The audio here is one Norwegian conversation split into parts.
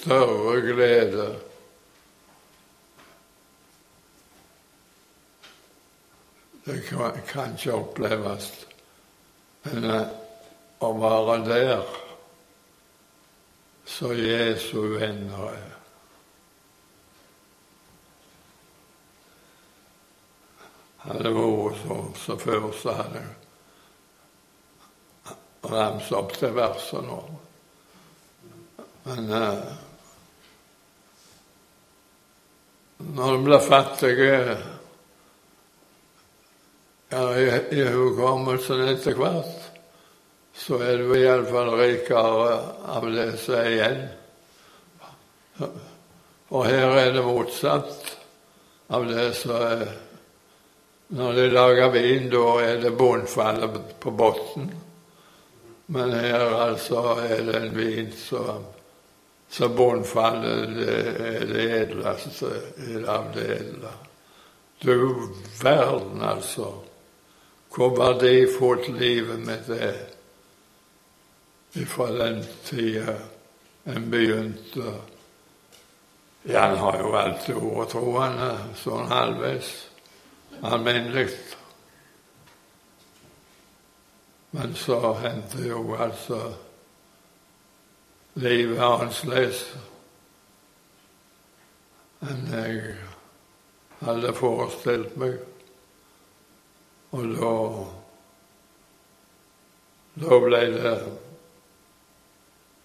større glede Det kan, ikke oppleves enn å være der så Jesu venner er. Hadde vært så, som før, så hadde jeg ramset opp til verset nå. Men eh, når en blir fattig ja, i, i hukommelsen etter hvert, så er du iallfall rikere av det som er igjen. Og her er det motsatt av det som er Når de lager vin, da er det bunnfallet på bunnen. Men her altså er det en vin som så bunnfallet er det edleste av det edle. Du verden, altså, hvor verdifullt livet mitt er fra den tida en begynte. Ja, han har jo alltid vært troende, sånn halvveis alminnelig. Men så hendte jo altså livet annerledes enn jeg hadde forestilt meg. Og da da ble det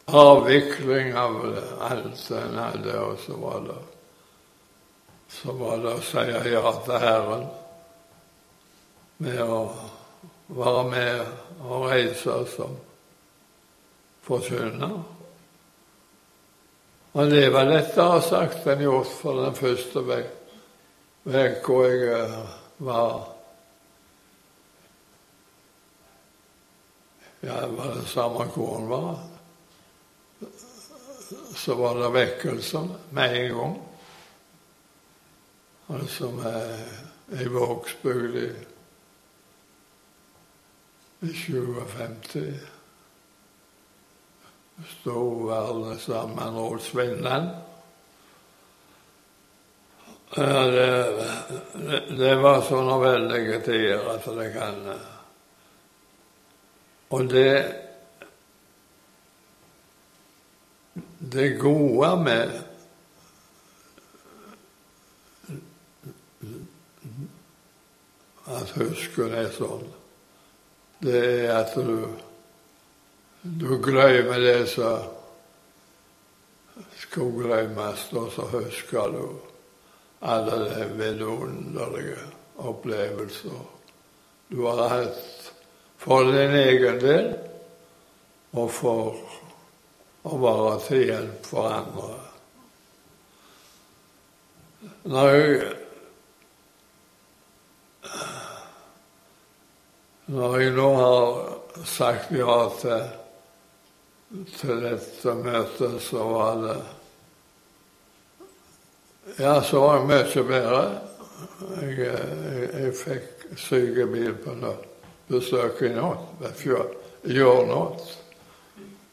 avvikling av alt en hadde, og så var det så var det å si ja til Herren med å være med og reise som forkynner. Og det var lettere sagt enn gjort for den første uka jeg var Ja, var det samme hvor en var. Så var det vekkelser med en gang. Altså med ei Vågsbygd i 57 sto alle sammen og svinnet. Det, det, var sånne veldige tider at det kan Og det Det gode med at husken er sånn, det er at du du glemmer det som skulle glemmes, og så husker du alle de vidunderlige opplevelser du har hatt for din egen del, og for å være til hjelp for andre. Når jeg, når jeg nå har sagt ja til til dette møtet, så var det Ja, så var det mye bedre. Jeg, jeg, jeg fikk sykebil på noe besøk i natt, år natt.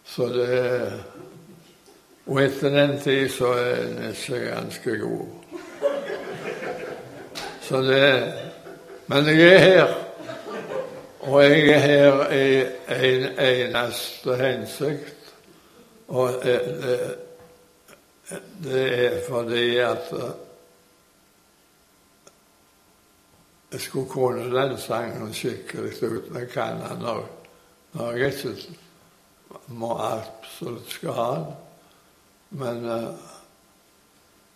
Så det Og etter den tid så er ikke ganske god. Så det Men jeg er her. Og jeg er her i en eneste hensikt, og det, det er fordi at jeg skulle kunne den sangen skikkelig uten jeg kan den når, når jeg ikke må absolutt skal ha den. Men uh,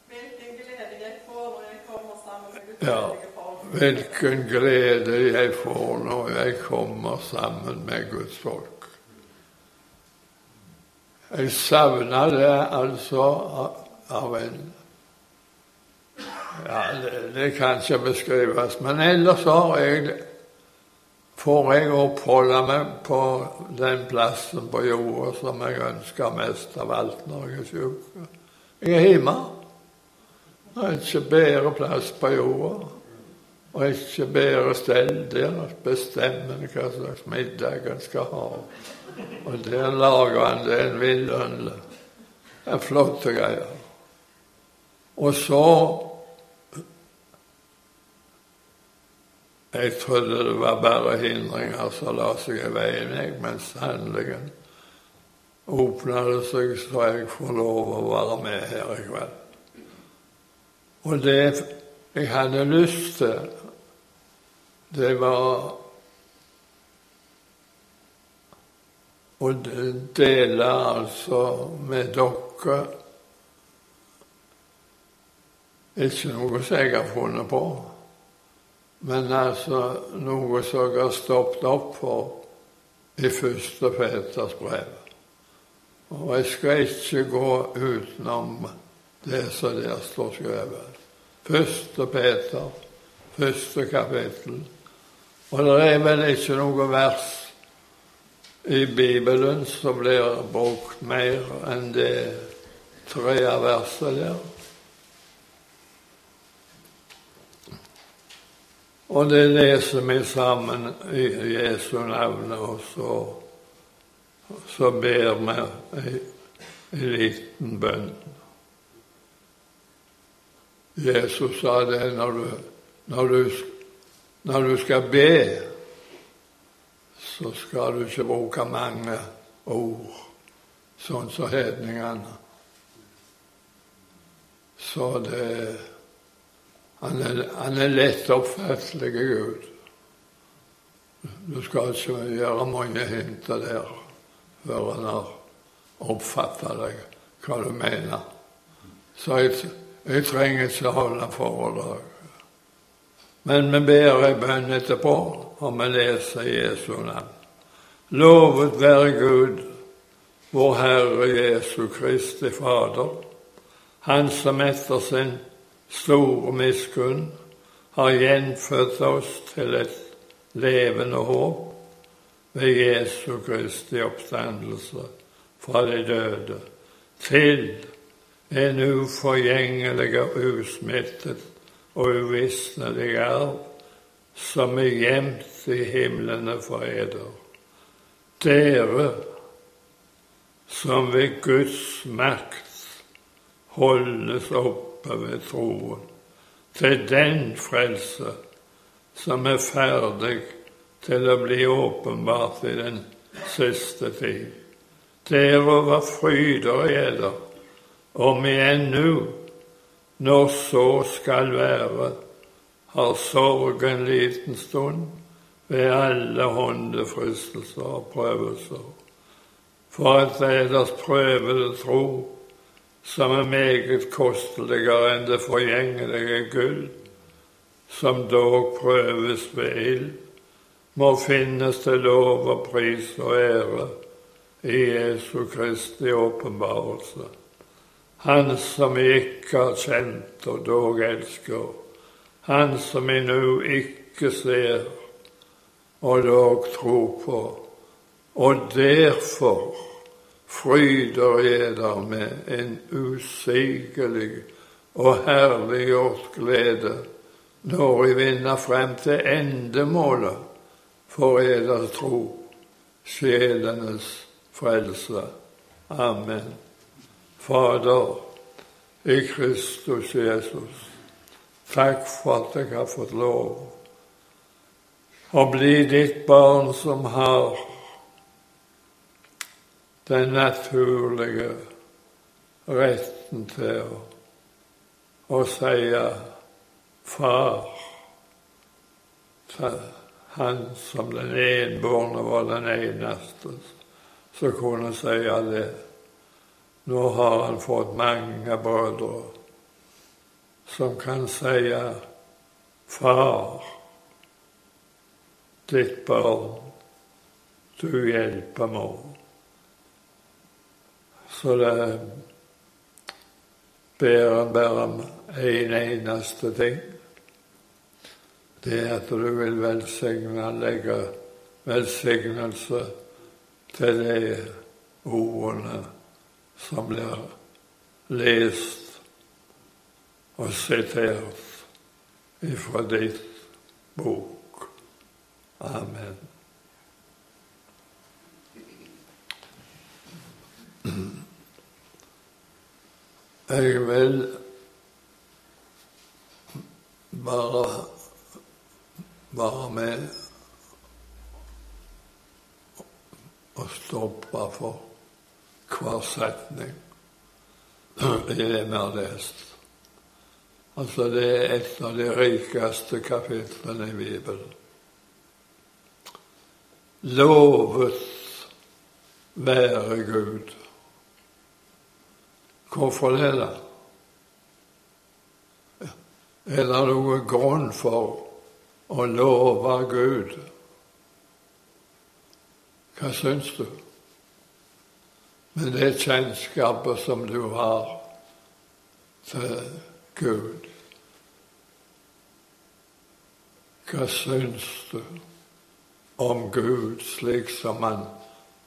Hvilken glede jeg får når jeg kommer sammen med Guds ja. Hvilken glede jeg får når jeg kommer sammen med Guds folk. Jeg savner det altså av en Ja, det, det kan ikke beskrives. Men ellers har jeg får jeg oppholde meg på den plassen på jorda som jeg ønsker mest av alt når jeg er syk. Jeg er hjemme. Det er ikke bedre plass på jorda og ikke bedre stell der bestemmer hva slags middag en skal ha. Og der lager han det en vidunderlig. er flotte greier. Og så Jeg trodde det var bare hindringer som la seg i veien, jeg, men sannelig åpna det seg så jeg får lov å være med her i kveld. Og det jeg hadde lyst til, det var å dele altså med dere ikke noe som jeg har funnet på. Men altså noe som jeg har stoppet opp for i første Peters brev. Og jeg skal ikke gå utenom det som der står skrevet. Første Peter, første kapittel. Og det er vel ikke noe vers i Bibelen som blir brukt mer enn det tredje verset der. Og det leser vi sammen i Jesu navn, og så, så ber vi en liten bønn. Jesus sa det når du, når du, når du skal be, så skal du ikke bruke mange ord, sånn som hedningene. Så det han er, han er lett oppfattelig Gud. Du skal ikke gjøre mange hinter der før han har oppfatta deg, hva du mener. Så jeg, jeg trenger ikke holde foredrag. Men vi ber ei bønn etterpå, og vi leser Jesu navn. Lovet være Gud, vår Herre Jesu Kristi Fader, Han som etter sin store miskunn har gjenfødt oss til et levende håp ved Jesu Kristi oppstandelse fra de døde, til en uforgjengelig og usmittet og uvisnelig arv som er gjemt i himlene for eder. Dere som ved Guds makt holdes oppe ved troen, til den frelse som er ferdig til å bli åpenbart i den siste tid. Derover fryder eder, om vi ennå, når så skal være, har sorg en liten stund ved alle håndefristelser og prøvelser, for at deres prøvede tro som er meget kosteligere enn det forgjengelige gull, som dog prøves ved ild, må finnes til lov og pris og ære i Jesu Kristi åpenbarelse. Han som vi ikke har kjent og dog elsker, han som vi nå ikke ser og dog tror på, og derfor fryder eder med en usigelig og herliggjort glede når vi vinner frem til endemålet for eders tro, sjelenes frelse. Amen. Fader, i Kristus Jesus, takk for at jeg har fått lov å bli ditt barn som har den naturlige retten til å, å si far til han som den enbårne var den eneste som kunne si det. Nå har han fått mange brødre som kan si Far, ditt barn, du hjelper meg. Så det ber han bare om en eneste ting. Det er at du vil velsigne, legge velsignelse til de ordene som blir lest og sitert ifra ditt bok. Amen. Jeg vil bare være med og stoppe for hver setning i det vi har lest. Altså, det er et av de rikeste kapitlene i Bibelen. Lovet være Gud. Hvorfor det, da? Er det noen grunn for å love Gud? Hva syns du? Med det kjennskapet som du har til Gud. Hva syns du om Gud slik som han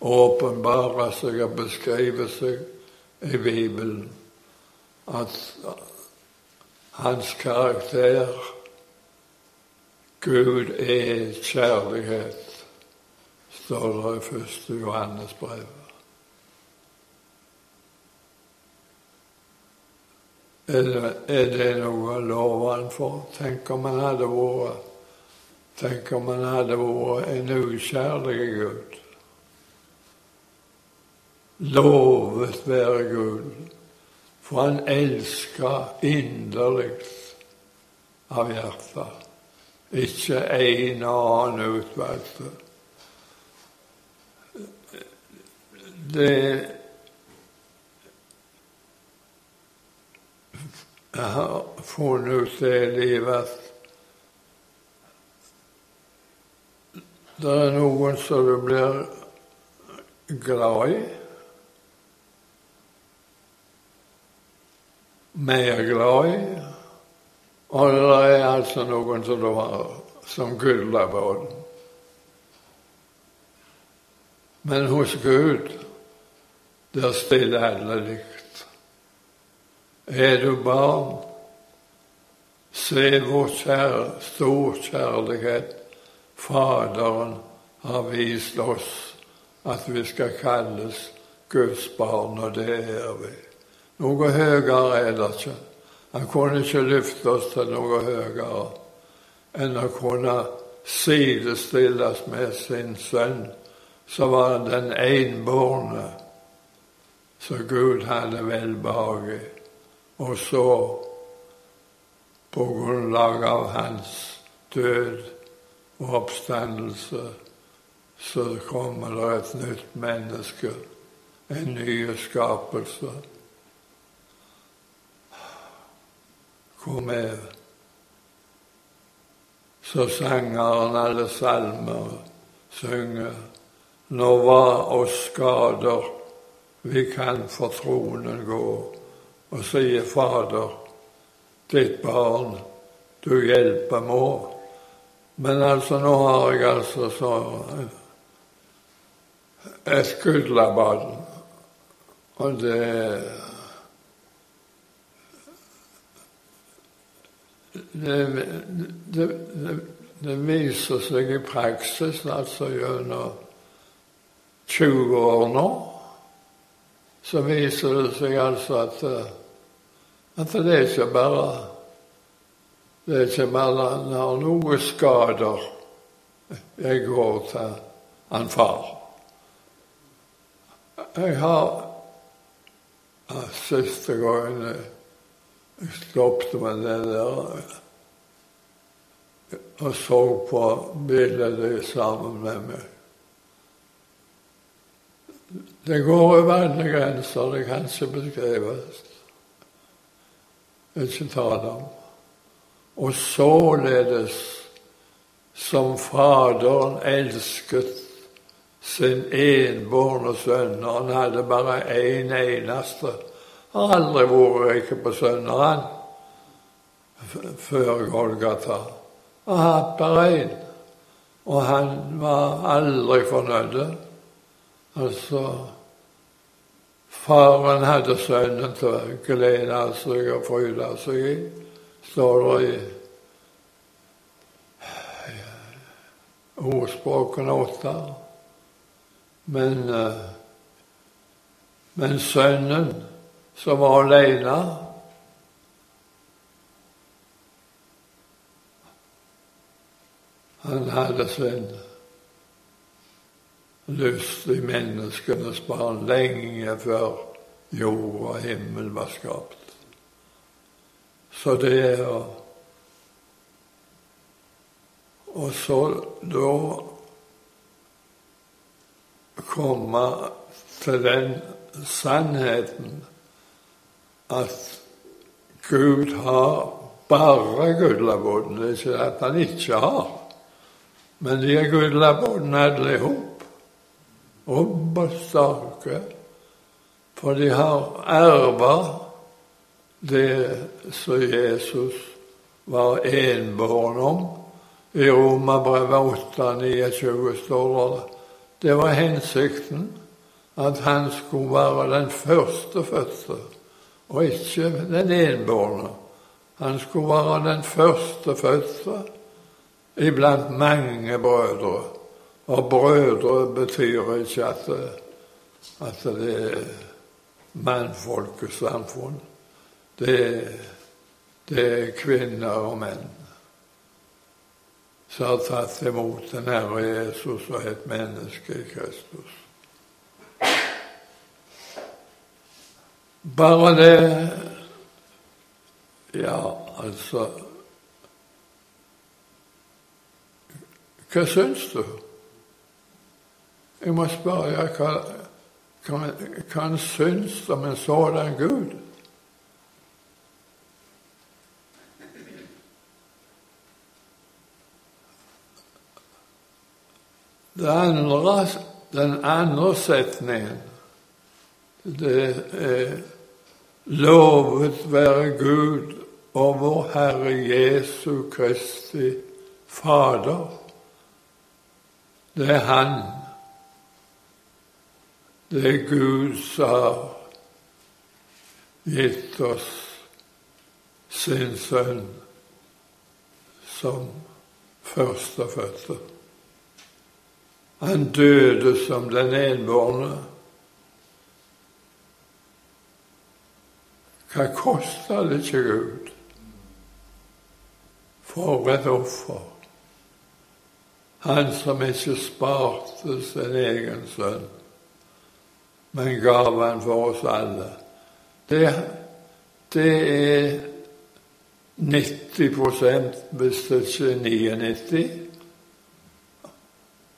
åpenbarer seg og beskriver seg i Bibelen at hans karakter Gud er kjærlighet, står det i første Johannes brev. Er det, er det noe å love han for? Tenk om han hadde vært Tenk om han hadde vært en ukjærlig Gud. Lovet være Gud, for han elsker inderlig av hjertet, ikke en annen utvalgte. Det Jeg har funnet ut det i livet det er noen som du blir glad i. mer glad i. Og det er altså noen som du har som på. Men hos Gud, der stiller alle likt. Er du barn, se hvor kjær, stor kjærlighet Faderen har vist oss at vi skal kalles Guds barn, og det er vi. Noe høyere er det ikke. Han kunne ikke løfte oss til noe høyere enn å kunne sidestilles med sin sønn, som var den enbårne som Gud hadde velbehag i. Og så, på grunnlag av hans død og oppstandelse, så kommer det et nytt menneske, en ny skapelse. hvor vi så sangeren alle salmer synger Nå var oss skader, vi kan for tronen gå, og sier Fader, ditt barn, du hjelper meg. Men altså, nå har jeg altså så et gudlabad, og det det, det, det, viser seg i praksis, altså gjennom 20 år nå, så viser det seg altså at, at det er ikke bare det er ikke bare når noe skader jeg går til han far. Jeg har Siste gangen jeg stoppet med det der og så på bildet sammen med meg. Det går over alle grenser, det kan ikke beskrives. Om. Og således som Faderen elsket sin enbårne sønn, han hadde bare én en eneste har aldri vært ikke på søndagen før Golgata. Han hatt bare én, og han var aldri fornøyd. Altså Faren hadde sønnen til å glede seg og fryde seg i, står det i ordspråkene åtte. Men, eh, men sønnen som var alene. Han hadde sin lyst i menneskenes barn lenge før jord og himmel var skapt. Så det er Og så da komme til den sannheten at Gud har bare gullabodene. Det er ikke at han ikke har. Men de er gullabodene alle i. Robberstarke. For de har erva det som Jesus var enbåren om. I Romerbrevet 8-29 står det det var hensikten at han skulle være den førstefødte, og ikke den enbårne. Han skulle være den førstefødte iblant mange brødre. Og brødre betyr ikke at, at det er mannfolkesamfunn. Det, det er kvinner og menn som har tatt imot den Herre Jesus og et menneske i Kristus. Bare det Ja, altså Hva syns du? Jeg må spørre hva, han syns om en sådan Gud. Andre, den andre setningen, det er Lovet være Gud og vår Herre Jesu Kristi Fader. Det er Han. Det Gud har gitt oss sin sønn som førstefødte. Han døde som den enbårne. Hva kosta det ikke Gud? For et offer. Han som ikke sparte sin egen sønn, men gav han for oss alle. Det, det er 90 hvis det ikke er 99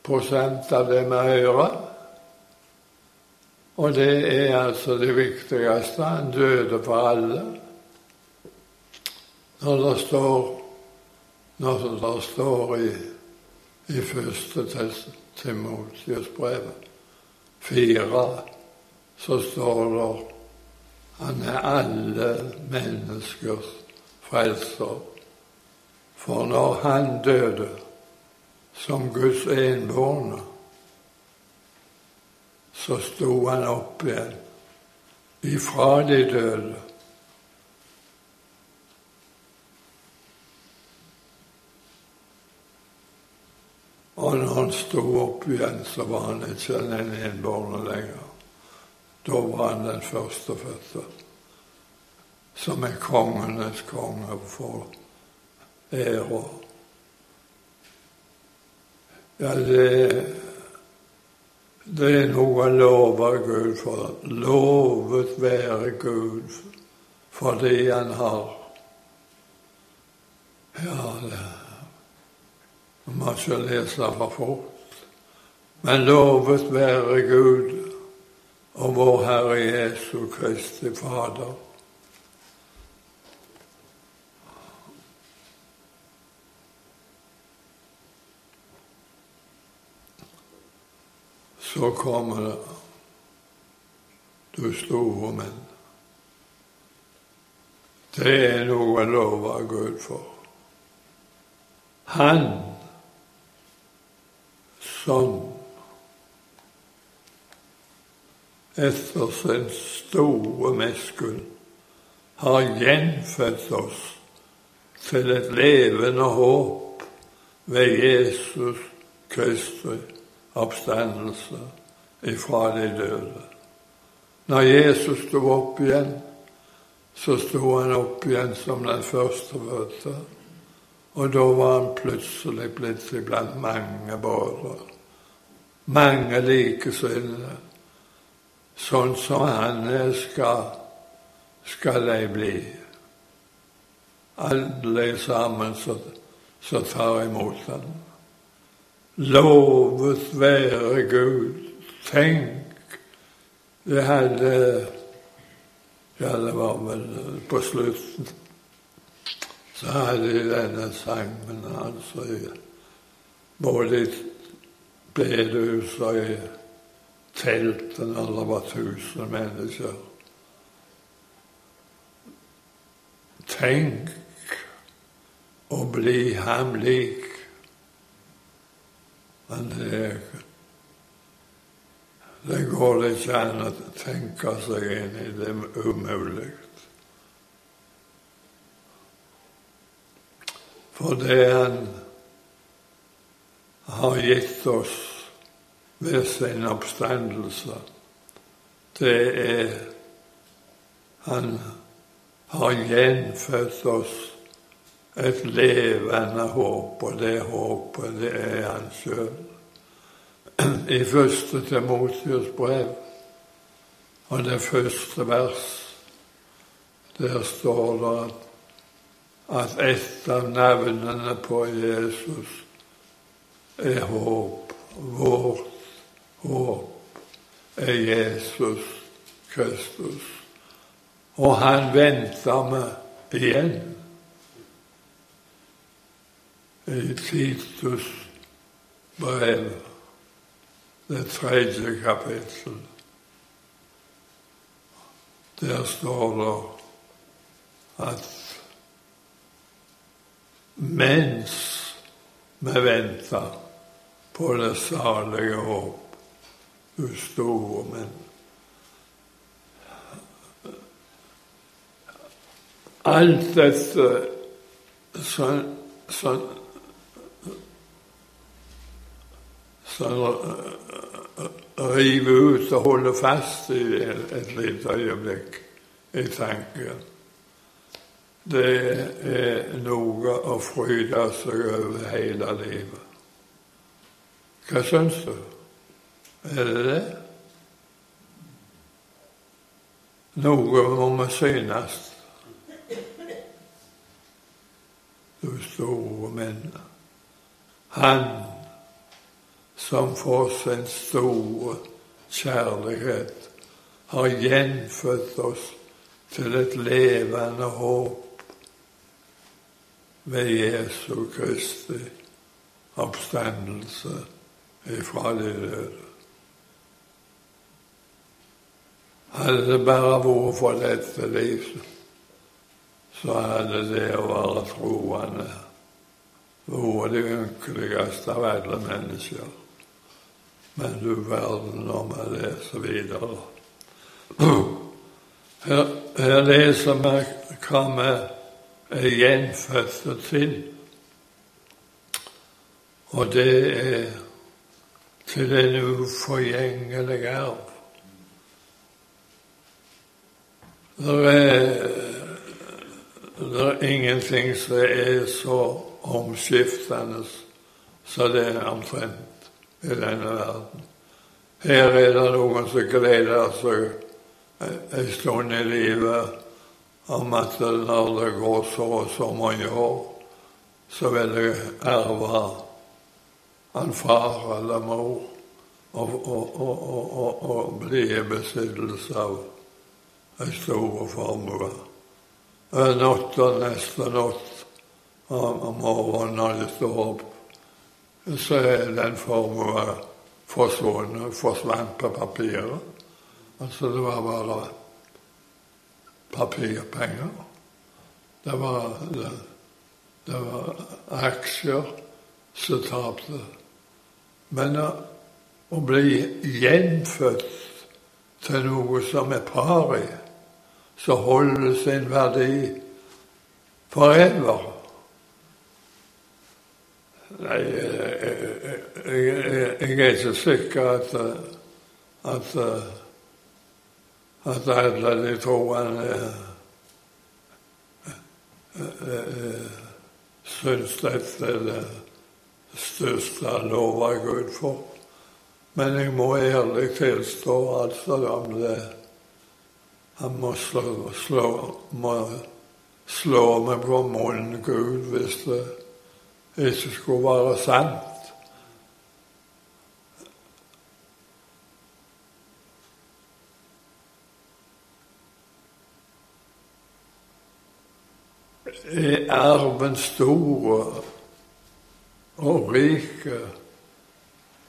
prosent av det vi hører. Og det er altså det viktigste. Han døde for alle. Når det står, når det står i, i første Timotius brev fire, så står det han er alle menneskers frelser. For når han døde som Guds enbårne, så sto han opp igjen ifra de døde. Og når han sto opp igjen, så var han ikke den enbårne lenger. Da var han den førstefødte, som er kongenes konge for ære ja, det, det er noe å love Gud for. Lovet være Gud for det han har. Ja, det Man skal lese for fort. Men lovet være Gud og vår Herre Jesu Kristi Fader så kommer det du store menn. Det er noe lov av Gud for. Han som etter sin store miskunn har gjenfødt oss til et levende håp ved Jesus Kristus oppstandelse ifra de døde. Når Jesus sto opp igjen, så sto han opp igjen som den førstefødte. Og da var han plutselig blitt iblant mange brødre. Mange likesinnede. Sånn som han er, skal, skal de bli. Alle sammen som tar imot ham. Lovet være Gud. Tenk, det hadde Ja, det var vel på slutten så hadde de denne sangen altså både i bedehuset og i teltene når det var tusen mennesker. Tenk å bli ham lik. Men det, det går ikke an å tenke seg inn i. Det umulig. for det han har gitt oss ved sin oppstandelse, det er Han har gjenfødt oss et levende håp, og det håpet, det er han sjøl. I første Timotius brev, og det første vers, der står det at et av navnene på Jesus er håp. Vårt håp er Jesus Kristus. Og han venter meg igjen i Titus brev, det tredje kapittel. Der står det at mens vi venter på det salige håp, store menn. Alt dette som som sånn, river ut og holder fast i et lite øyeblikk i tanken det er noe å fryde seg over hele livet. Hva syns du? Er det det? Noe må synes. Du store menn. Han som for sin store kjærlighet har gjenfødt oss til et levende håp ved Jesu Kristi oppstandelse ifra de døde. Hadde det bare vært for dette liv, så hadde det å være troende vært det ynkeligste av alle mennesker. Men du verden om vi leser videre. Her, her leser vi hva vi er gjenfødte til. Og det er til en uforgjengelig arv. Det er, det er ingenting som er så omskiftende som det er omtrent i denne verden. Her er det noen som gleder seg en stund i livet om at når det går så og så mange år, så vil jeg erve en far eller mor og, og, og, og bli i besittelse av en stor formue. og neste natt om morgenen når de står opp, så er den formuen forsvunnet, forsvant på papiret. Altså det var bare papirpenger. Det var, det, det var aksjer som tapte. Men å, bli gjenfødt til noe som er pari, som holder sin verdi forever Nei, jeg, er ikke sikker at, at at alle de troende eh, syns dette er det største jeg lover Gud for. Men jeg må ærlig tilstå altså om det Han må slå, slå, må slå meg på munnen, Gud, hvis det ikke skulle være sant. Er arven store og rike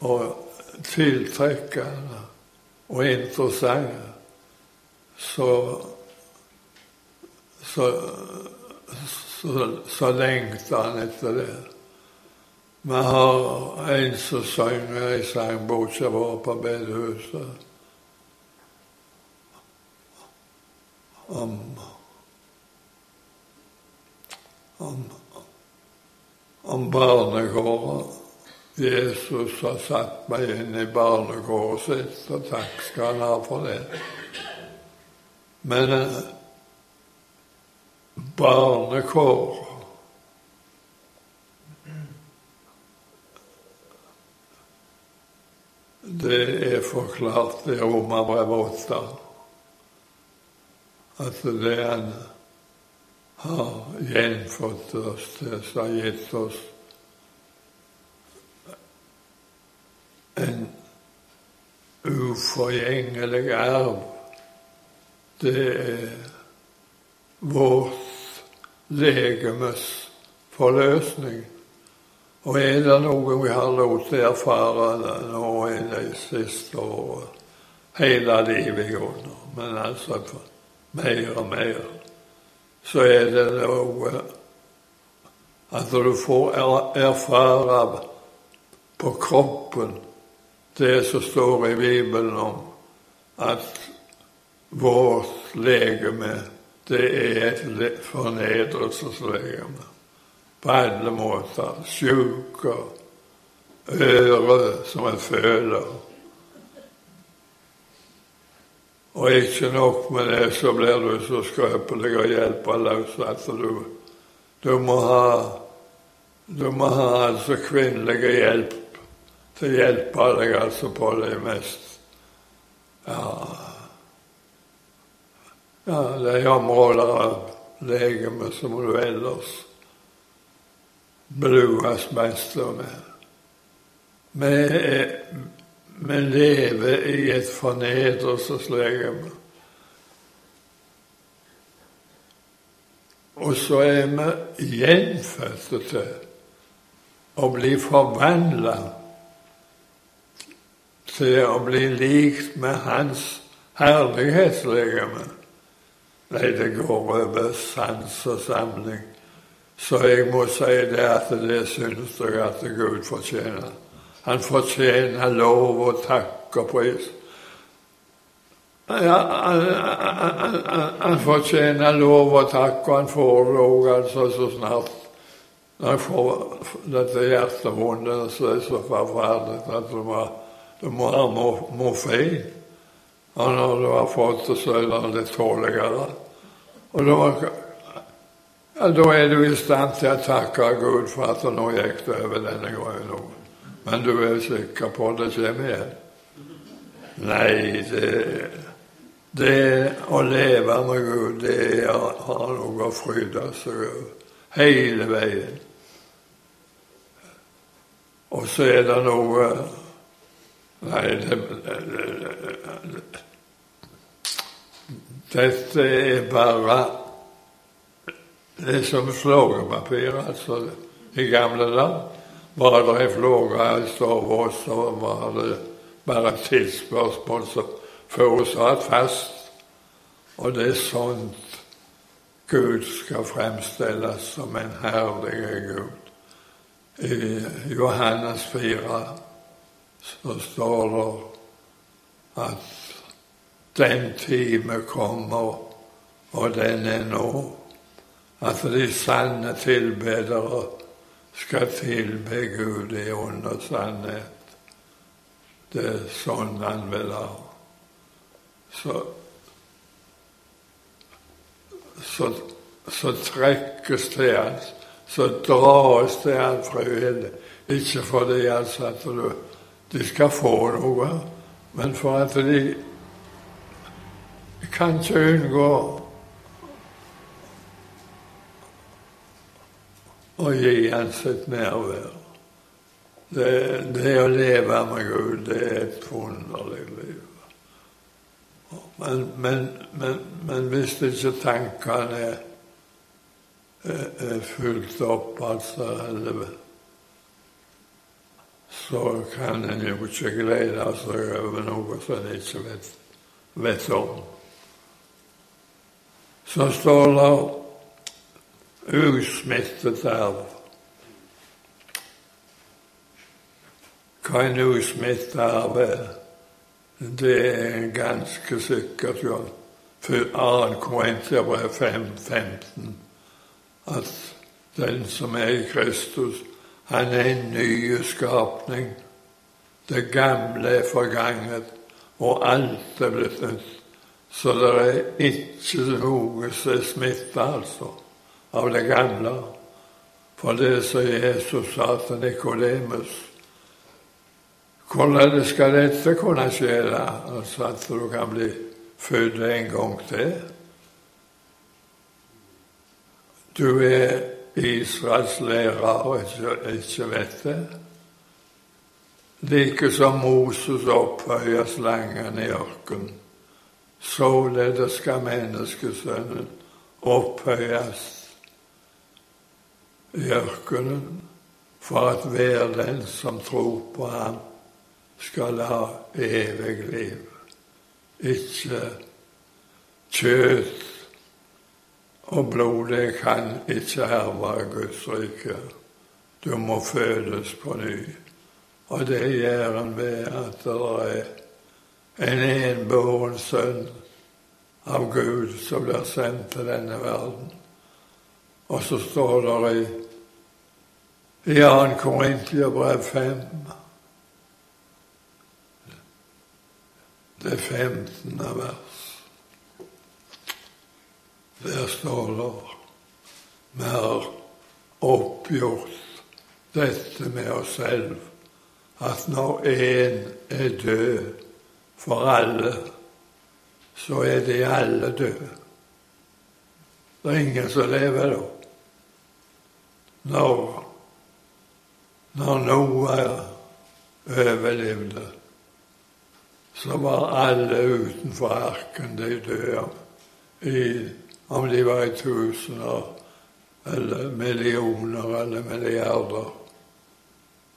og tiltrekkende og interessante, så, så, så, så lengta han etter det. Vi har en som synger i sangboka vår på bedehuset om om, om barnekåret. Jesus har satt meg inn i barnekåret sitt, og takk skal han ha for det. Men barnekår Det er forklart i Romerbrevet 8 at det en har gjenfått oss som har gitt oss en uforgjengelig arv. Det er vårt legemes forløsning. Og er det noe vi har lov til å erfare nå i de siste årene, hele livet i men altså mer og mer så er det noe at du får erfare på kroppen det som står i Bibelen om at vårt legeme, det er et fornedrelseslegeme på alle måter. Sjuk øre som en føler. Og ikke nok med det, så blir du så skrøpelig og hjelpeløs at du, du må ha du må ha altså kvinnelig hjelp til å hjelpe deg altså på det mest ja, ja de områder av legemet som du ellers blues mest med. Vi lever i et fornedrelseslegeme. Og så er vi gjenfødte til å bli forvandla til å bli likt med Hans herlighetslegeme. Nei, det går over sans og samling. Så jeg må si det at det syns jeg at Gud fortjener. Han fortjener lov og takk og pris. Ja, han, han, han, fortjener lov og takk, og han får det òg altså så snart jeg får dette hjertevondet så er det så forferdelig at du må, du må ha morfin. Og når du har fått det, så er det litt tåligere. Og da, ja, da er du i stand til å takke Gud for at nå gikk det over denne gangen. Men du er sikker på at det kommer igjen? Nei, det, det å leve med Gud, det er å ha noe å fryde seg over hele veien. Og så er det noe Nei, det, det, dette er bare Det som slågepapir, altså, i gamle dager. Var det ei flåge over oss, så var det bare et tidsspørsmål som forårsaket fast. Og det er sånt Gud skal fremstilles som en herlig Gud. I Johannes 4 så står det at den time kommer, og den er nå, at de sanne tilbedere skal tilbe Gud i ånd og sannhet. Det er sånn han vil ha. Så, så så trekkes til han, så dras til han frivillig. Ikke fordi altså at du, de skal få noe, men for at de kan ikke unngå å gi han sitt nærvær. Det, det å leve med Gud, det er et forunderlig liv. Men, men, men, men hvis ikke tankene er, er, er fulgt opp, altså, så kan en jo ikke glede seg over noe som en ikke vet, vet om. Så står det usmittet arv. Hva en usmittet arv er? Det er ganske sikkert, jo For 2. Korinterbrev 5.15 at den som er i Kristus, han er en ny skapning. Det gamle er forganget, og alt er blitt nytt. Så det er ikke noe som er smitta, altså, av det gamle. For det som Jesus sa til Nikodemus hvordan skal dette kunne skje, da? Altså at du kan bli født en gang til? Du er Israels lærer og ikke, ikke vet det. Like som Moses opphøyer slangen i ørkenen, således skal menneskesønnen opphøyes i ørkenen for at hver den som tror på ham, skal ha evig liv. Ikke kjøtt og blod, det kan ikke herve Guds rike. Du må fødes på ny. Og det gjør en ved at det er en enbåren sønn av Gud som blir sendt til denne verden. Og så står det i, i 2. Korintiabrev 5 det 15. vers. Der står det vi har oppgjort dette med oss selv, at når én er død for alle, så er de alle døde. Det er ingen som lever da. Når, når Noah overlevde, så var alle utenfor arken de døde. I, om de var i tusener eller millioner eller milliarder.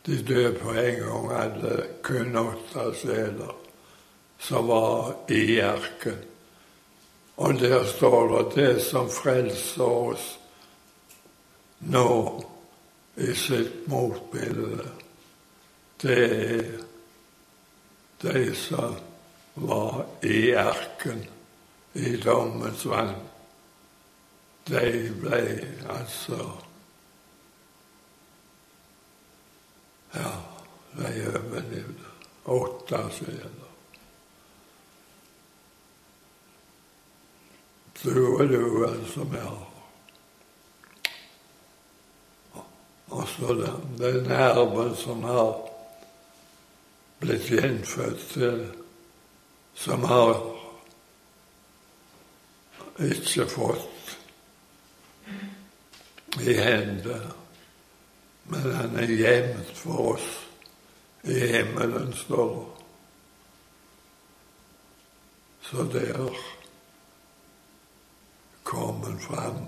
De døde på en gang, alle kun åtte sjeler som var i Erken. Og der står det det som frelser oss nå i sitt motbilde, det er de som var i Erken, i dommens vann, de ble altså Ja, de overlevde. Åtte sier Du og du, som jeg har. Og så den, den arven som har blitt gjenfødt til, som har ikke fått i hendene, men han er gjemt for oss i himmelen, står det. Så der kom han fram,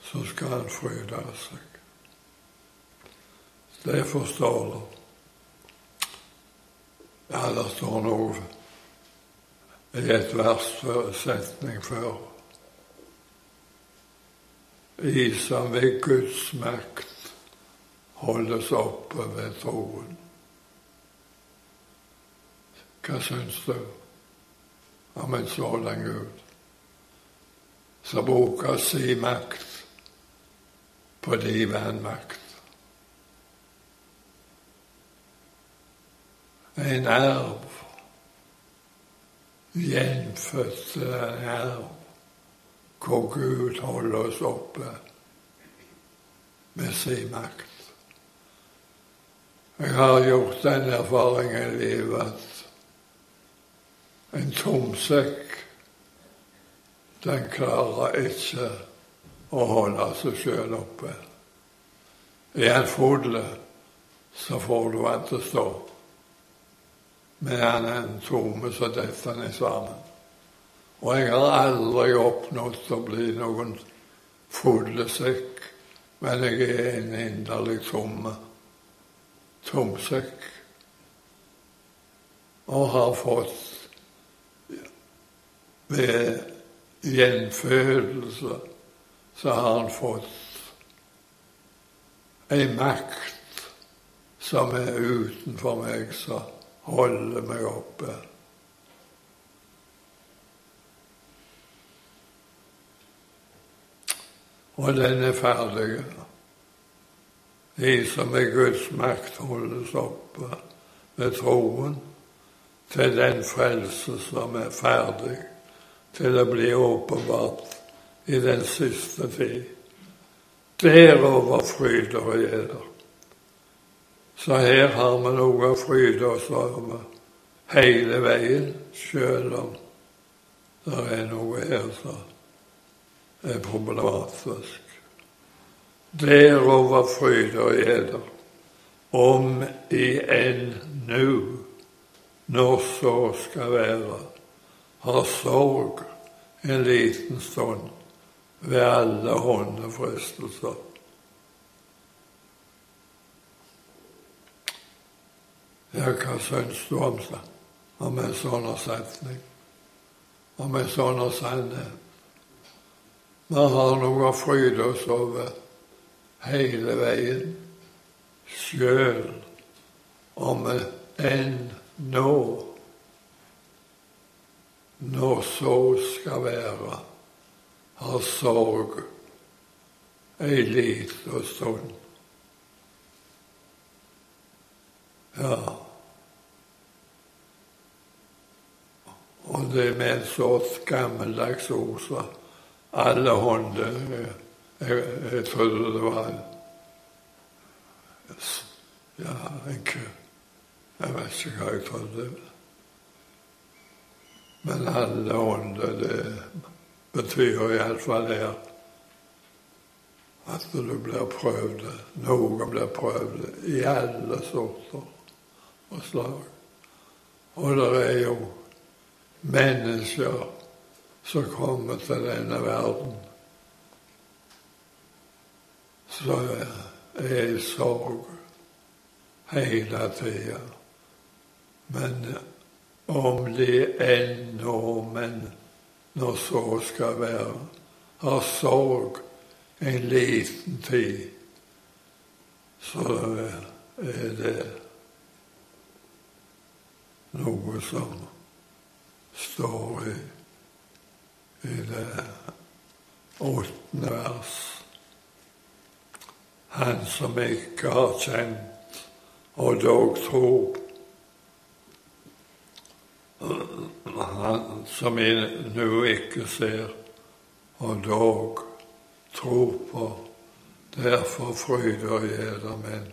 så skal han fryde seg. Det forstår du. Ja, det står noe i et vers setning før. I som ved Guds makt holdes oppe ved troen. Hva syns du om en sådan Gud som bruker si makt på din vanmakt? en arv, gjenfødt arv, hvor Gud holder oss oppe med sin makt. Jeg har gjort den erfaringen i livet at en tomsekk den klarer ikke å holde seg sjøl oppe. Er han fodle så får du han til å stå. Men han er en tomme, så detter han sammen. Og jeg har aldri oppnådd å bli noen fuglesekk, men jeg er en inderlig tomme tomsekk. Og har fått ved gjenfødelse så har han fått ei makt som er utenfor meg, som holder meg oppe. Og den er ferdig. De som er Guds makt, holdes oppe med troen til den frelse som er ferdig, til å bli åpenbart i den siste tid. Derover fryder og gleder. Så her har vi noe å fryde oss over hele veien, sjøl om det er noe her som er problematisk. Derover fryder og gleder, om i enn nu, når så skal være, har sorg en liten stund ved alle håndefristelser. Ja, hva syns du om? Om en sånn setning? Om en sånn sannhet? Vi har noe å fryde oss over hele veien, sjøl om enn nå, når sorg skal være har sorg ei lita stund. Ja. Og det er med en sånn gammeldags ord som alle hånder jeg, jeg, trodde det var ja, en kø. Jeg vet ikke hva jeg trodde. Men alle ånder, det betyr iallfall her at du blir prøvd. Noen blir prøvd i alle sorter og slag. Og det er jo mennesker som kommer til denne verden som er i sorg hele tida. Men om de enn men når så skal være, har sorg en liten tid, så er det noe som står i, i det åttende vers. Han som ikke har kjent og dog tror som jeg nå ikke ser, og dog tror på. Derfor fryder jeg dem en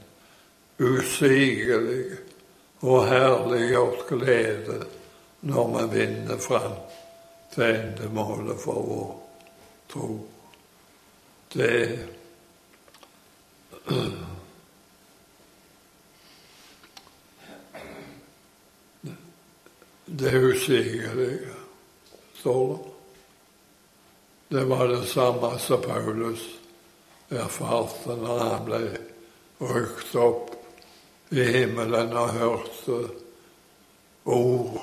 usigelig og herliggjort glede når vi vinner fram til endemålet for vår tro. Det det usigelige, står det. Det var det samme som Paulus erfarte når han ble rykt opp i himmelen og hørte ord,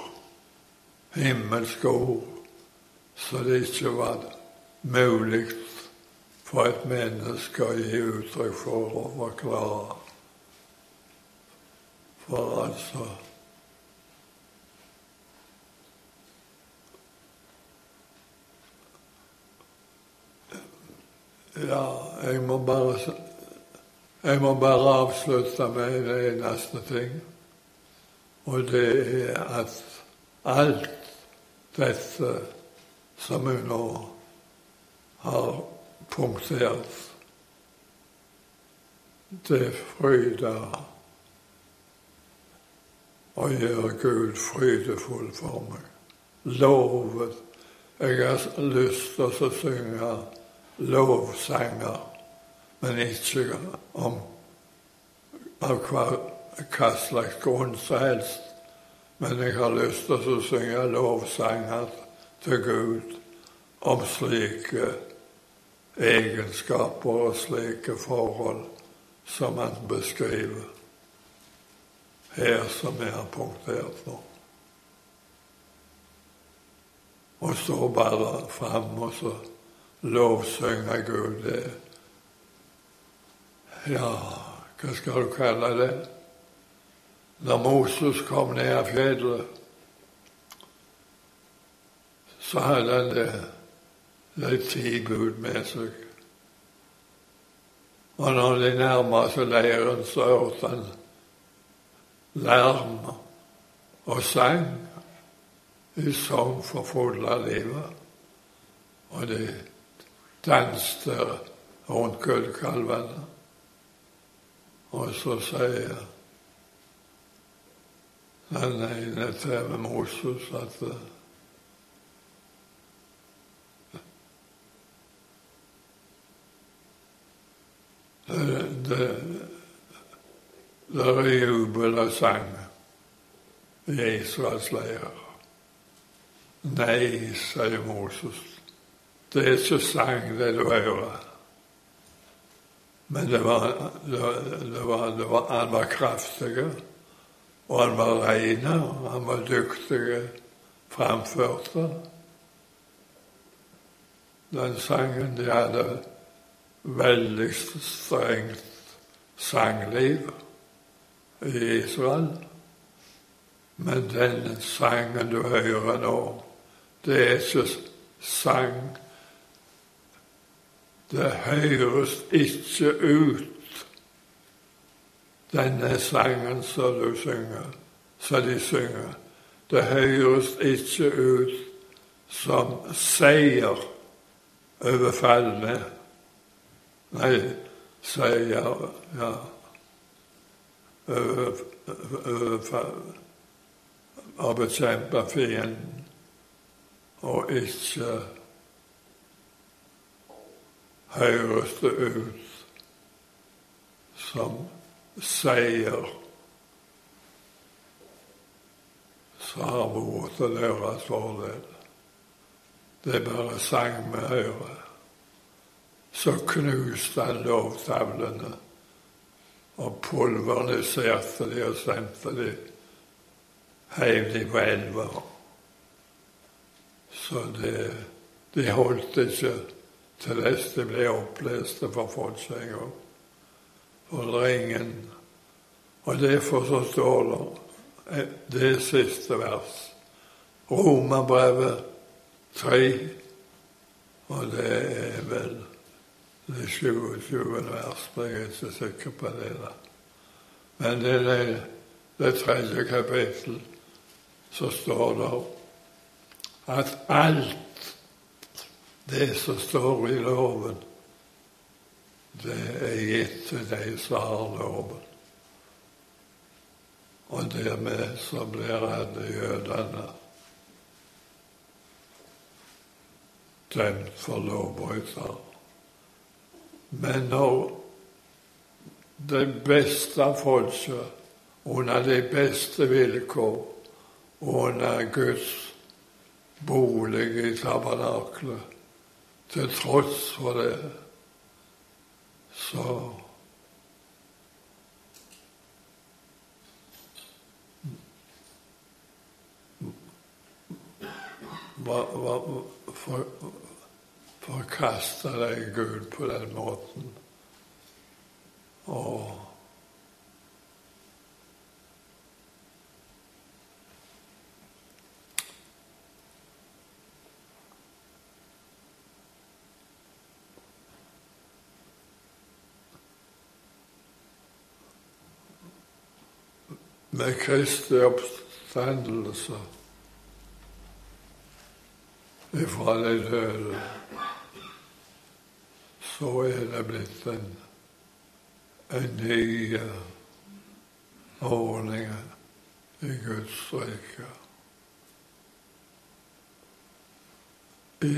himmelske ord, så det ikke var mulig for et menneske å gi uttrykk for å forklare. For altså Ja, jeg må bare Jeg må bare avslutte med det eneste ting. Og det er at alt dette som jeg nå har punktert det fryder og gjør Gud frydefull for meg. Lovet. Jeg har lyst til å synge lovsanger, men ikke om av hva, hva slags grunn som helst. Men jeg har lyst til å synge lovsanger til Gud om slike egenskaper og slike forhold som han beskriver her som jeg har punktert nå. Og så bare fram og så lovsynge Gud. Det. Ja, hva skal du kalle det? Når Moses kom ned av fjellet, så hadde han det, litt ti Gud med seg. Og når de nærma seg leiren, så hørte han larm og sang i sang for fulle livet. Og de danste rundt gullkalvene. Og så sier den ene til Moses at det, det, det er jubel og sang i Israels leir. Nei, sier Moses, det er ikke sang det du hører. Men det var, det var, det var, han var kraftig, og han var ren, og han var dyktig framførte. Den sangen de hadde veldig strengt sangliv i Israel. Men den sangen du hører nå, det er ikke sang. Det høres ikke ut, denne sangen som du synger, som de synger. Det høres ikke ut som seier over falne. Nei, seier ja, over, over å bekjempe fienden, og ikke høres det ut som seier til deres fordel. Det er bare sang vi hører. Så knuste han lovtavlene og pulveriserte de og sendte de heiv de på elva. Så det, de holdt ikke til dess de ble oppleste for folk en gang. For det er ingen Og derfor så står det det siste vers. Romerbrevet 3, og det er vel det 27. vers, men jeg er ikke sikker på det. da. Men det er det, det tredje kapittel så står det at alt det som står i loven, det er gitt til de som har loven. Og dermed så blir alle jødene dømt for lovbrytere. Men når det beste folket, under de beste vilkår, under Guds bolig i tabernaklet. Til tross for det så for, forkasta de Gud på den måten. Og med Kristi oppstandelse ifra de døde, så er det blitt en, en ny ordning i Guds rike. I,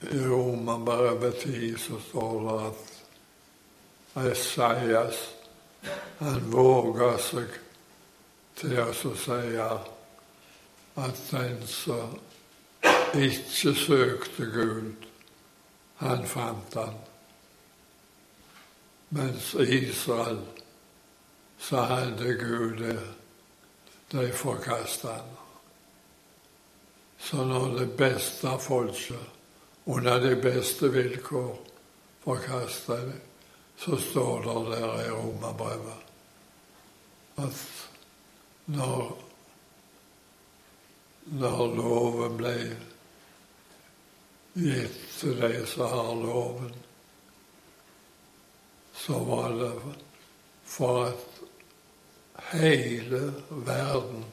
i Romerbrevet 10 så står det at Esaias han våger seg til å si at den som ikke søkte Gud, han fant han. Mens Israel, så hadde Gud det, de forkasta han. Så når det beste folket, under de beste vilkår, forkasta det, så står det der i romerbrevet at når, når loven ble gitt til de som har loven, så var det for at hele verden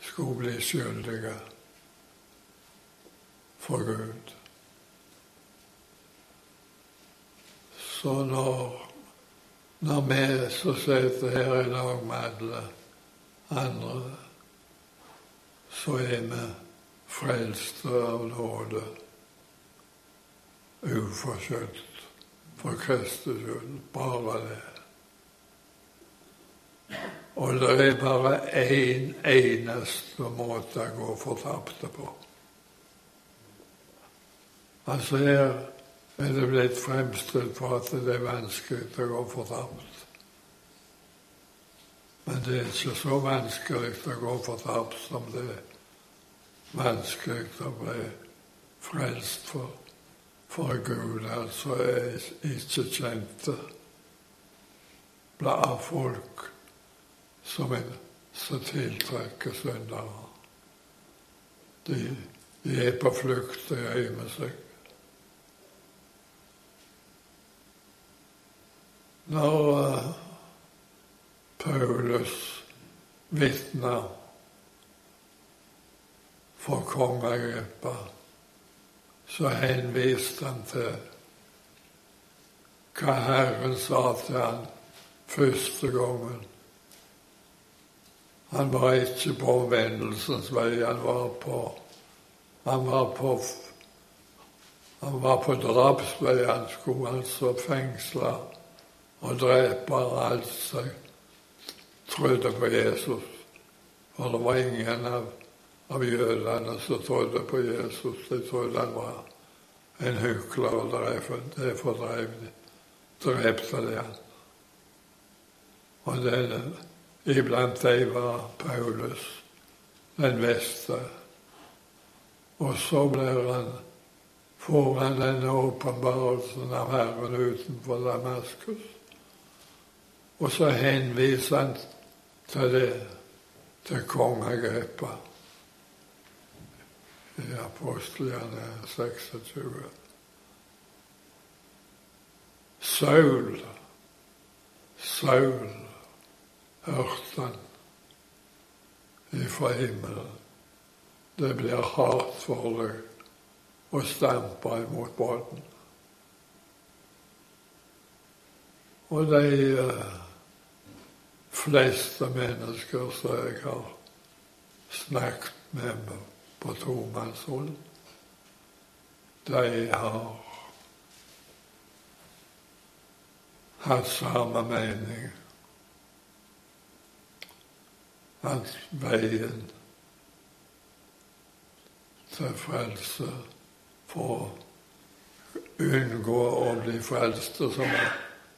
skulle bli skyldige for Gud. Så når, når vi som sitter her i dag med alle andre, så er vi frelste av nåde uforskyldt for Kristus skyld. Bare det. Og det er bare én en eneste måte å gå fortapte på. Altså her er det blitt fremstilt for at det er vanskelig å gå fortapt. Men det er ikke så vanskelig å gå fortapt som det er vanskelig å bli frelst for, for Gud, altså er ikke kjente av folk som er så tiltrekker syndere. De, de er på flukt, de gjemmer seg. Når uh, Paulus vitner for kong så henviste han til hva Herren sa til han første gangen. Han var ikke på omvendelsens vei, han var på han var på, han var på drapsvei. Han skulle altså fengsle og dreper alt som trodde på Jesus. For det var ingen av, av jødene som trodde på Jesus. De trodde han var en hykler, og derfor drev de, drepte de han. Og den, iblant dem var Paulus, den beste. Og så blir han, får han denne åpenbarelsen av Herren utenfor Damaskus. Og så henviser han til det til kongegrepet i apostlene 26. Saul, Saul, hørte han ifra himmelen. Det blir hardt for deg å stampe imot båten. Og de uh, fleste mennesker som jeg har snakket med på tomannshånd, de har hatt samme mening. At veien til frelse for å unngå å bli frelste, som er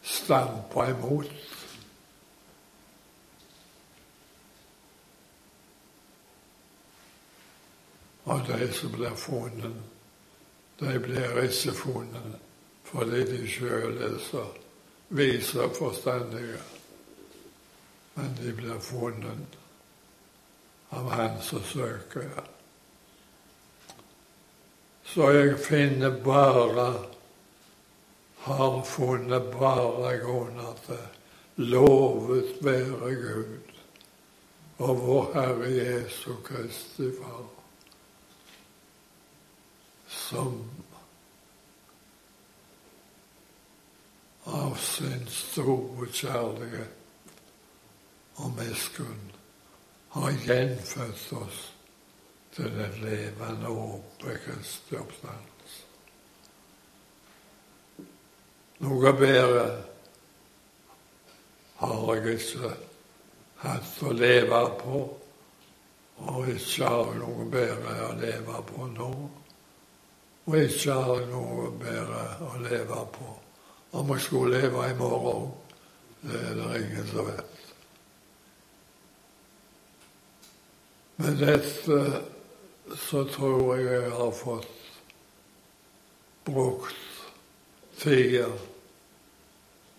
stampa imot Og de som blir funnet, de blir ikke funnet fordi de sjøl er så vise og forstandige. Men de blir funnet av Han som søker. Så jeg finner bare har funnet bare grunner til lovet være Gud og vår Herre Jesu Kristi Far som av sin store kjærlighet og miskunn har gjenfødt oss til den levende håp ved Kristi oppstandelse. Noe bedre har jeg ikke hatt å leve på, og ikke har noe bedre å leve på nå. Og ikke har noe bedre å leve på om jeg skulle leve i morgen. Det er det ingen som vet. Men dette så tror jeg jeg har fått brukt tida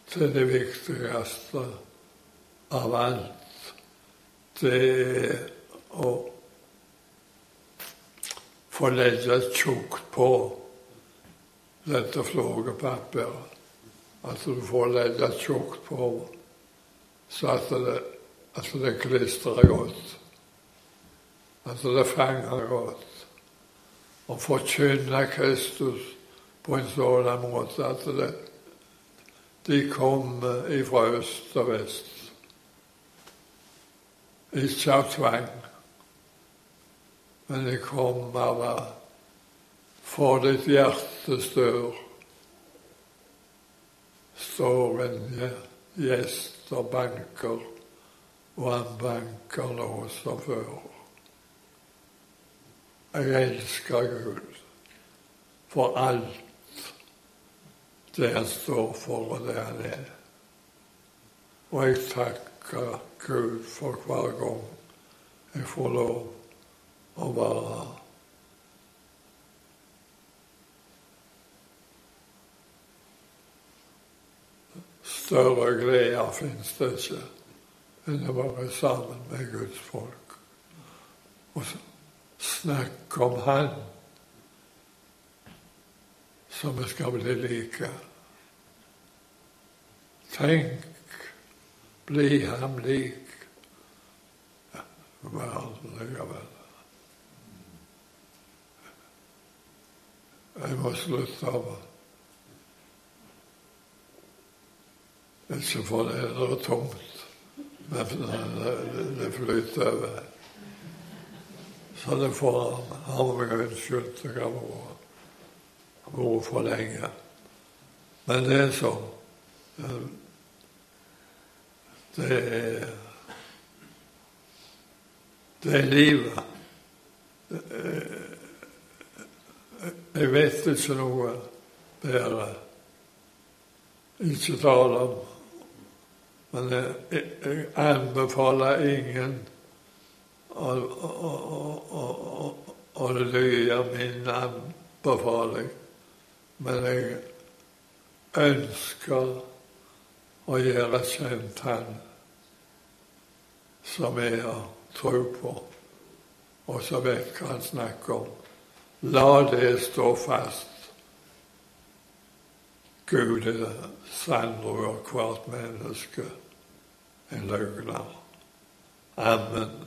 til det viktigste av alt. Det er å få legge tjukt på dette flågepapiret. At du får legge tjukt på så at det, at det klistrer godt. At det fanger godt. Å forkynne Kristus på en sånn måte at det, de kommer ifra øst og vest. Ikke av tvang, men jeg kommer bare for ditt hjertes dør står en gjest og banker, og han banker nå som før. Jeg elsker Gud for alt det han står for, og det han er. Og jeg takker Gud for hver gang jeg får lov å varer. Større glede fins det ikke enn å være sammen med Guds folk og snakke om Han som vi skal bli like. Tenk, bli ham lik. Ja, vel. Jeg må slutte av Ikke for det er tomt, men det flyter over. Så det får han meg unnskyldt. Det kan være for lenge. Men det er sånn. Det er Det er livet. Jeg vet ikke noe bedre. Ikke tale om men jeg, jeg anbefaler ingen å, å, å, å lyde min anbefaling. Men jeg ønsker å gjøre kjent Han som jeg har tro på, og som vet hva han snakker om. La det stå fast. Gud er over hvert menneske en løgner. Amen.